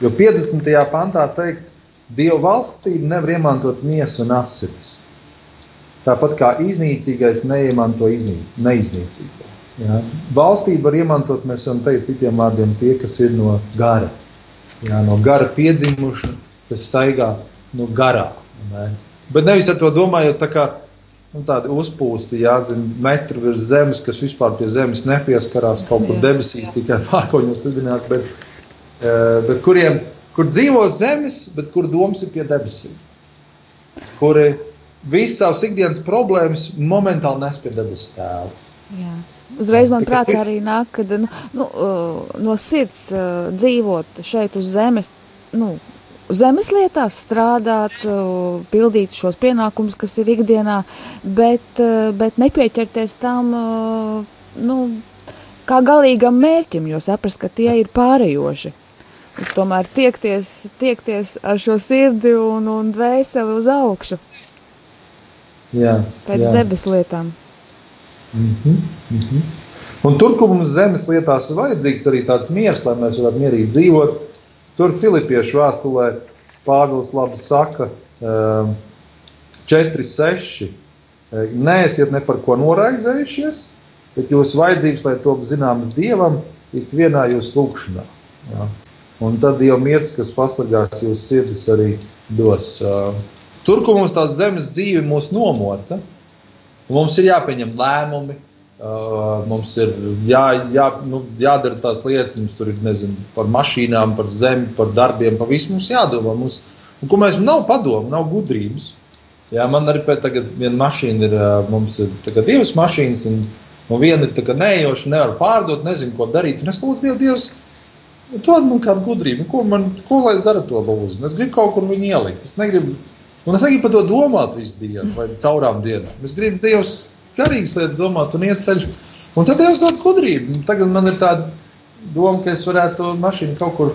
Jo 50. pantā teikts, Dieva valstība nevar iemantot miesu un asinis. Tāpat kā iznīcīgais neiemanto iznī, neiznīcīgo. Ja. Valstību var iemantot, mēs varam teikt, citiem vārdiem, tie, kas ir no gara. Ja, no gara piedzimuši, kas staigā no garā. Ne. Bet nevis ar to domājot, tā kā nu, tādi uzpūsti, jāzina, metru virs zemes, kas vispār pie zemes nepieskarās, kaut kur debesīs tikai [LAUGHS] pārkoņos lidinās, bet, eh, bet kuriem, kur dzīvo zemes, bet kur domas ir pie debesīm. Kuri visas savas ikdienas problēmas momentāli nes pie debesu tēva. Jā. Uzreiz man prātā arī nāk, ka nu, nu, uh, no sirds uh, dzīvot šeit uz zemes, nu, zemes lietās strādāt, pildīt šos pienākumus, kas ir ikdienā, bet, uh, bet nepieķerties tam, nu, kā galīgam mērķim, jo saprast, ka tie ir pārējoši. Tomēr tiekties, tiekties ar šo sirdi un, un dvēseli uz augšu Jā, pēc jā. debesu lietām. Mhm, mhm. Un tur, kur mums zemes lietās ir vajadzīgs arī tāds miers, lai mēs varētu mierīgi dzīvot, tur Filipiešu vēstulē Pāvils labi saka, ehm, 4,6. Neesiet ne par ko noraizējušies, bet jūsu vajadzības, lai top zināmas dievam, ikvienā jūsu lūgšanā. Ja? Un tad Dieva miers, kas pasargās jūsu sirdis, arī dos. Tur, kur mums tā zemes dzīve mūs nomoca, mums ir jāpieņem lēmumi, uh, mums ir jā, jā, nu, jādara tās lietas, mums tur ir nezinu, par mašīnām, par zemi, par darbiem, par visu mums jādomā. Mums, un, ko mēs nav padomu, nav gudrības. Jā, man arī tam viena mašīna ir, ā, mums ir tagad divas mašīnas, un, un viena ir neejoša, nevar pārdot, nezinu, ko darīt. Un es lūdzu, Dievu, Dievs, dod man kādu gudrību, ko, man, ko lai es daru to lūdzu. Es gribu kaut kur viņu ielikt. Es negribu, un es negribu par to domāt visu dienu vai caurām dienām. Es gribu Dievs garīgas lietas domāt un iet ceļš. Un tad Dievs dod gudrību. Tagad man ir tāda doma, ka es varētu to mašīnu kaut kur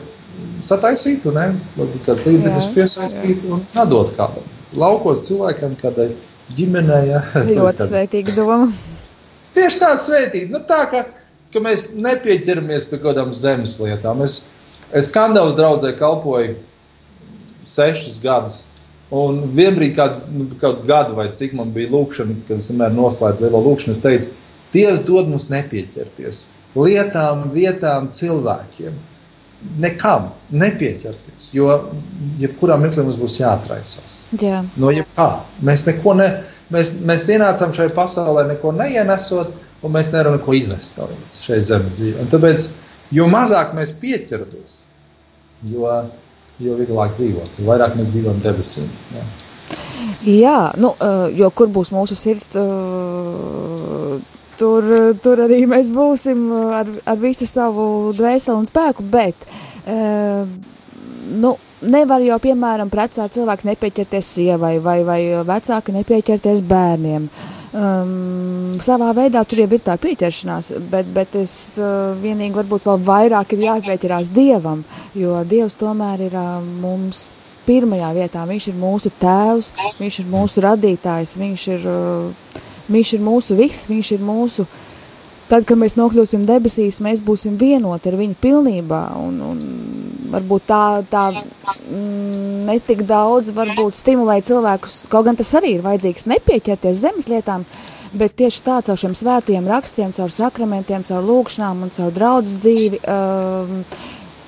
sataisīt, un ne? varbūt kāds līdzeklis Jā, piesaistīt un atdot kādam. Laukos cilvēkam, kādai ģimenei. Ja? [LAUGHS] Ļoti svētīga doma. [LAUGHS] Tieši tā svētīt. Nu, tā, ka, ka mēs nepieķeramies pie kaut kādām zemes lietām. Es, es Kandavas draudzē kalpoju sešus gadus. Un vienbrīd, kad nu, kaut gadu vai cik man bija lūkšana, kad es vienmēr noslēdzu vēl lūkšanu, es teicu, Dievs dod mums nepieķerties lietām, vietām, cilvēkiem. Nekam nepieķerties, jo jebkurā mirklī mums būs jāatraisās. Jā, No jebkā. Mēs neko ne, mēs, mēs ienācām šai pasaulē, neko neienesot, un mēs nevaram neko iznest no šai zemes dzīvē. Un Tāpēc, jo mazāk mēs pieķeramies, jo, jo vieglāk dzīvot, jo vairāk mēs dzīvojam debesīm. Jā. Jā nu, uh, jo kur būs mūsu sirds, uh, tur, tur arī mēs būsim uh, ar, ar visu savu dvēseli un spēku, bet uh, nu, nevar jau, piemēram, precāt cilvēks nepieķerties sievai vai, vai vecāki nepieķerties bērniem. Um, savā veidā tur jau ir tā pieķeršanās, bet, bet es uh, vienīgi varbūt vēl vairāk ir jāpieķerās Dievam, jo Dievs tomēr ir uh, mums pirmajā vietā. Viņš ir mūsu tēvs, viņš ir mūsu radītājs, viņš ir, uh, viņš ir mūsu viss, viņš ir mūsu. Tad, kad mēs nokļūsim debesīs, mēs būsim vienoti ar viņu pilnībā. Un, un varbūt tā, tā mm, netik daudz varbūt stimulē cilvēkus, kaut gan tas arī ir vajadzīgs nepieķerties zemes lietām, bet tieši tā caur šiem svētajiem rakstiem, caur sakramentiem, caur lūkšanām un caur draudzes dzīvi. Um,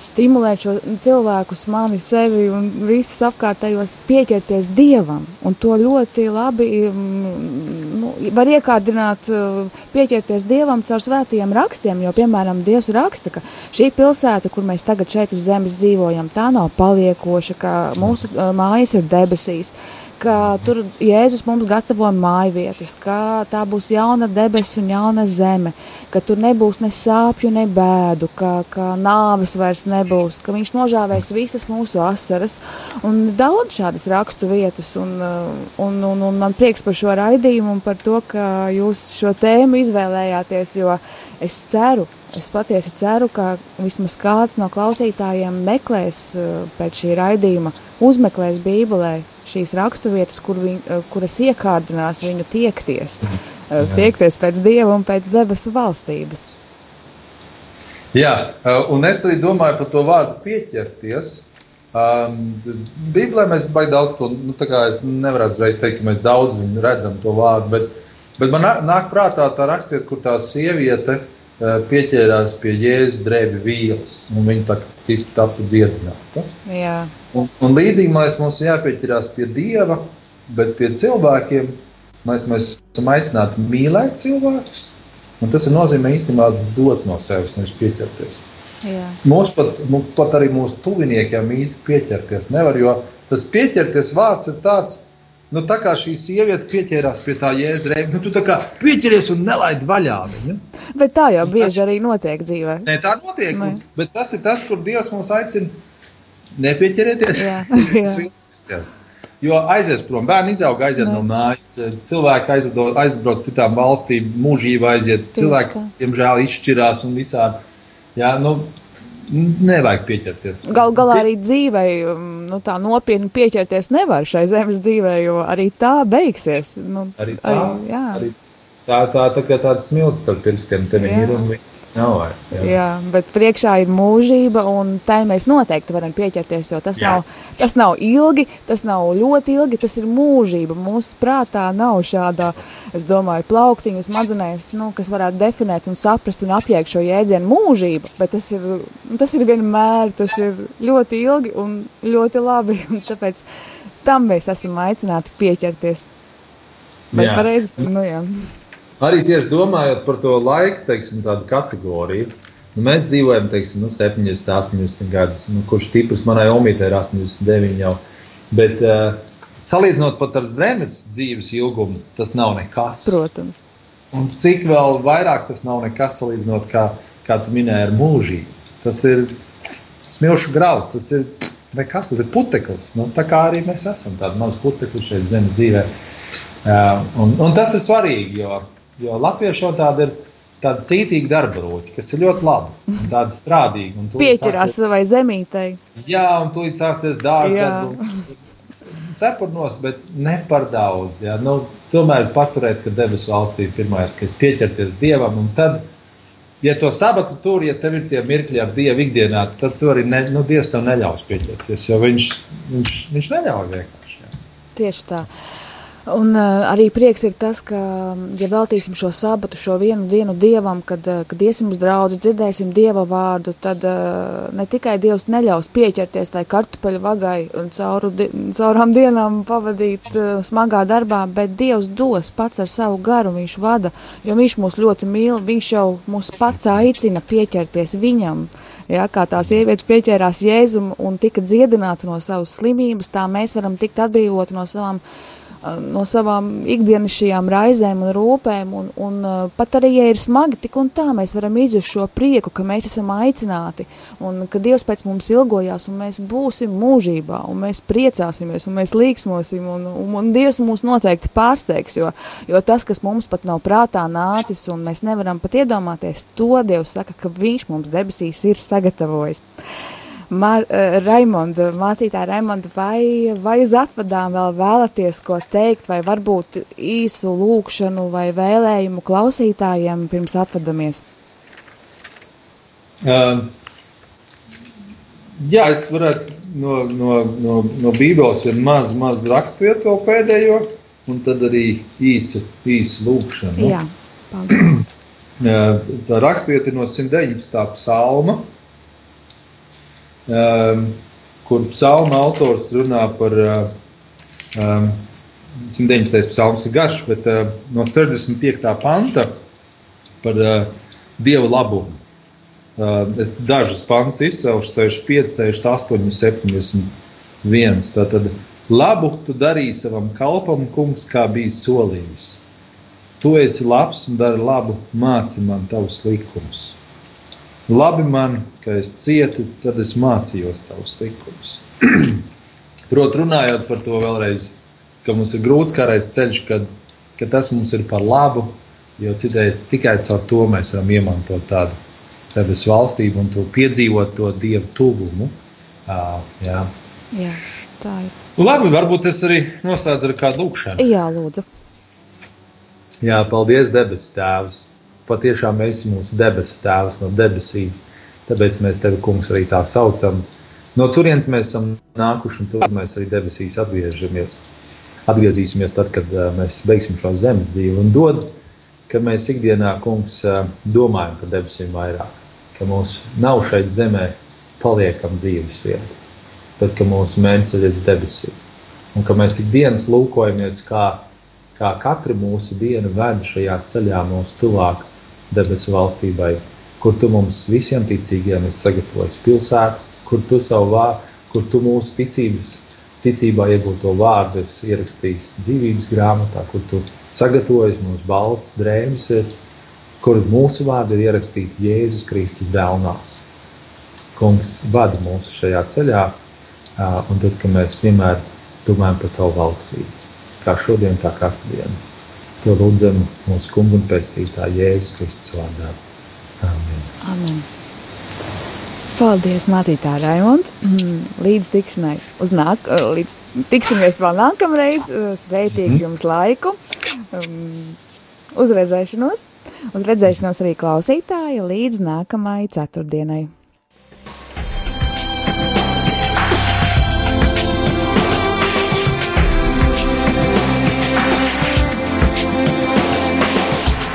stimulēt šo cilvēkus, mani, sevi un visus apkārtējos pieķerties dievam. Un to ļoti labi mm, nu, var iekārdināt, uh, pieķerties dievam caur svētajiem rakstiem. Jo, piemēram, Dievs raksta, ka šī pilsēta, kur mēs tagad šeit uz zemes dzīvojam, tā nav paliekoša, ka mūsu uh, mājas ir debesīs ka tur Jēzus mums gatavo māju vietas, ka tā būs jauna debesis un jauna zeme, ka tur nebūs ne sāpju, ne bēdu, ka, ka nāves vairs nebūs, ka viņš nožāvēs visas mūsu asaras un daudz šādas rakstu vietas. Un, un, un, un man prieks par šo raidījumu un par to, ka jūs šo tēmu izvēlējāties, jo es ceru, Es patiesi ceru, ka vismaz kāds no klausītājiem meklēs uh, pēc šī raidījuma, uzmeklēs Bībelē šīs raksturvietas, kur viņ, uh, kuras iekārdinās viņu tiekties, uh, tiekties pēc Dieva un pēc debesu valstības. Jā, uh, un es arī domāju par to vārdu pieķerties. Um, Bībelē mēs baigi daudz to, nu, uzreiz teikt, ka mēs daudz viņu redzam to vārdu, bet, bet man nā- nāk prātā tā rakstiet, kur tā sieviete uh, pieķērās pie Jēzus drēbi vīles, un viņa tā tika tapu dziedināta. Jā, Un, un līdzīgi mēs mums jāpieķerās pie Dieva, bet pie cilvēkiem mēs, mēs esam aicināti mīlēt cilvēkus. Un tas nozīmē īstenībā dot no sevis, nevis pieķerties. jā. Mums pat, nu, pat arī mūsu tuviniekiem īsti pieķerties nevar, jo tas pieķerties vārds ir tāds. Nu, tā kā šī sieviete pieķērās pie tā jēzdrēba, nu, tu tā kā pieķeries un nelaid vaļā viņu. Bet tā jau bieži arī notiek dzīvē. Nē, tā notiek. Nē. Bet tas ir tas, kur Dievs mūs aicina nepieķerieties. Jā, [LAUGHS] jā. Jo aizies prom, bērni izauga, aiziet Nē. no mājas, cilvēki aizdo, aizbrauc citām valstīm, mūžībā aiziet. Tieši Cilvēki, tā. diemžēl, izšķirās un visādi. Jā, nu, nevajag pieķerties. Gal galā arī dzīvē, nu, tā nopietni pieķerties nevar šai zemes dzīvē, jo arī tā beigsies. Nu, Arī tā, arī, jā. arī tā, tā, tā kā tāds smilts starp pirkstiem tev ir un viņa nav vairs. Jā. Jā, bet priekšā ir mūžība, un tai mēs noteikti varam pieķerties. Jo tas, Jā. nav, tas nav ilgi, tas nav ļoti ilgi, tas ir mūžība. Mūsu prātā nav šāda, es domāju, plauktiņa smadzenēs, nu, kas varētu definēt un saprast un apjēgt šo jēdzienu mūžība. Bet tas ir, nu, tas ir vienmēr, tas ir ļoti ilgi un ļoti labi. Un tāpēc tam mēs esam aicināti pieķerties. Bet Jā. pareizi, nu jā. Arī tieši domājot par to laiku, teiksim, tādu kategoriju. Nu, mēs dzīvojam, teiksim, nu, 70, 80 gadus, nu, kurš tipus manai omītei ir 89 jau. Bet uh, salīdzinot pat ar zemes dzīves ilgumu, tas nav nekas. Protams. Un cik vēl vairāk tas nav nekas salīdzinot, kā, kā tu minēji, ar mūžību. Tas ir smilšu grauds, tas ir nekas, tas ir puteklis. Nu, tā kā arī mēs esam tādi mazi putekļi šeit zemes dzīvē. Uh, un, un tas ir svarīgi, jo, jo latviešu tāda ir tāda cītīga darba roķa, kas ir ļoti strādīga. un tūlīt Pieķerās sāksies- savai zemītei. Jā, un tūlīt sāksies dārgi. Jā. Cepurnos, bet ne par daudz. Jā. Nu, tomēr paturēt, ka debesu valstī ir pirmā, ka pieķerties dievam. Un tad, ja to sabatu tur, ja tev ir tie mirkļi ar dievu ikdienā, tad tur arī ne, nu, dievs tev neļaus pieķerties. Jo viņš, viņš, viņš neļauj vienkārši. Jā. Tieši tā. Un uh, arī prieks ir tas, ka, ja veltīsim šo sabatu, šo vienu dienu dievam, kad, uh, kad iesim uz draugu, dzirdēsim dieva vārdu, tad uh, ne tikai dievs neļaus pieķerties tai kartupeļu vagai un cauru, di caurām dienām pavadīt uh, smagā darbā, bet dievs dos pats ar savu garu, viņš vada, jo viņš mūs ļoti mīl, viņš jau mūs pats aicina pieķerties viņam. Ja, kā tā sieviete pieķērās Jēzum un tika dziedināta no savas slimības, tā mēs varam tikt atbrīvoti no savām no savām ikdienišķajām raizēm un rūpēm, un, un uh, pat arī, ja ir smagi, tik un tā mēs varam izjust šo prieku, ka mēs esam aicināti, un ka Dievs pēc mums ilgojās, un mēs būsim mūžībā, un mēs priecāsimies, un mēs līksmosim, un, un, un Dievs mūs noteikti pārsteigs, jo, jo tas, kas mums pat nav prātā nācis, un mēs nevaram pat iedomāties, to Dievs saka, ka Viņš mums debesīs ir sagatavojis. Mar, uh, Raimonda, mācītāja Raimonda, vai, vai uz atvadām vēl vēlaties ko teikt, vai varbūt īsu lūkšanu vai vēlējumu klausītājiem pirms atvadamies? Uh, jā, es varētu no, no, no, no Bībeles vienu mazu, mazu raksturvietu vēl pēdējo, un tad arī īsu, īsu lūkšanu. Jā, paldies. [CLEARS THROAT] Uh, Tā raksturvieta ir no 119. psalma, um, kur psalma autors runā par um, 119. psalms ir garš, bet uh, no 65. panta par uh, dievu labumu. Uh, es dažus pantus izcelšu, 65, 68, 71. Tātad labu tu darīji savam kalpam, kungs, kā bija solījis. Tu esi labs un dari labu, māci man tavus likumus. Labi man, ka es cietu, tad es mācījos tavus likumus. [CLEARS THROAT] Protams, runājot par to vēlreiz, ka mums ir grūts karais ceļš, kad, ka tas mums ir par labu, jo citādi tikai caur to mēs varam iemantot tādu debesu valstību un to piedzīvot to dievu tuvumu. Uh, jā. Jā, tā ir. Labi, varbūt es arī noslēdzu ar kādu lūkšanu. Jā, lūdzu. Jā, paldies, debesu Tēvs. Patiešām esi mūsu debesu Tēvs no debesīm. Tāpēc mēs tevi, kungs, arī tā saucam. No turienes mēs esam nākuši, un tur mēs arī debesīs atgriežamies. Atgriezīsimies tad, kad uh, mēs beigsim šo zemes dzīvi un dod, ka mēs ikdienā, kungs, uh, domājam par debesīm vairāk. Ka mums nav šeit zemē paliekam dzīves vieta, bet ka mūsu mērķis ir līdz debesīm. Un ka mēs ikdienas lūkojamies, kā, kā katra mūsu diena ved šajā ceļā mūsu tuvāk debesu valstībai, kur tu mums visiem ticīgiem esi sagatavojis pilsētu, kur tu savu vārdu, kur tu mūsu ticības, ticībā iegūto vārdu esi ierakstījis dzīvības grāmatā, kur tu sagatavojies mums balts drēbes, ir, kur mūsu vārdi ir ierakstīti Jēzus Kristus dēlnās. Kungs vada mūs šajā ceļā, un tad, kad mēs vienmēr domājam par tavu valstību, kā šodien, tā katru dienu. To lūdzam mūsu kungu un pestītāju Jēzus Kristus vārdā. Amen. Amen. Paldies, mācītā Raimond. [CLEARS THROAT] Līdz tikšanai uz nāk, līdz tiksimies vēl nākamreiz. Sveitīgi jums laiku. Um, uz redzēšanos. Uz redzēšanos arī klausītāji līdz nākamai ceturtdienai.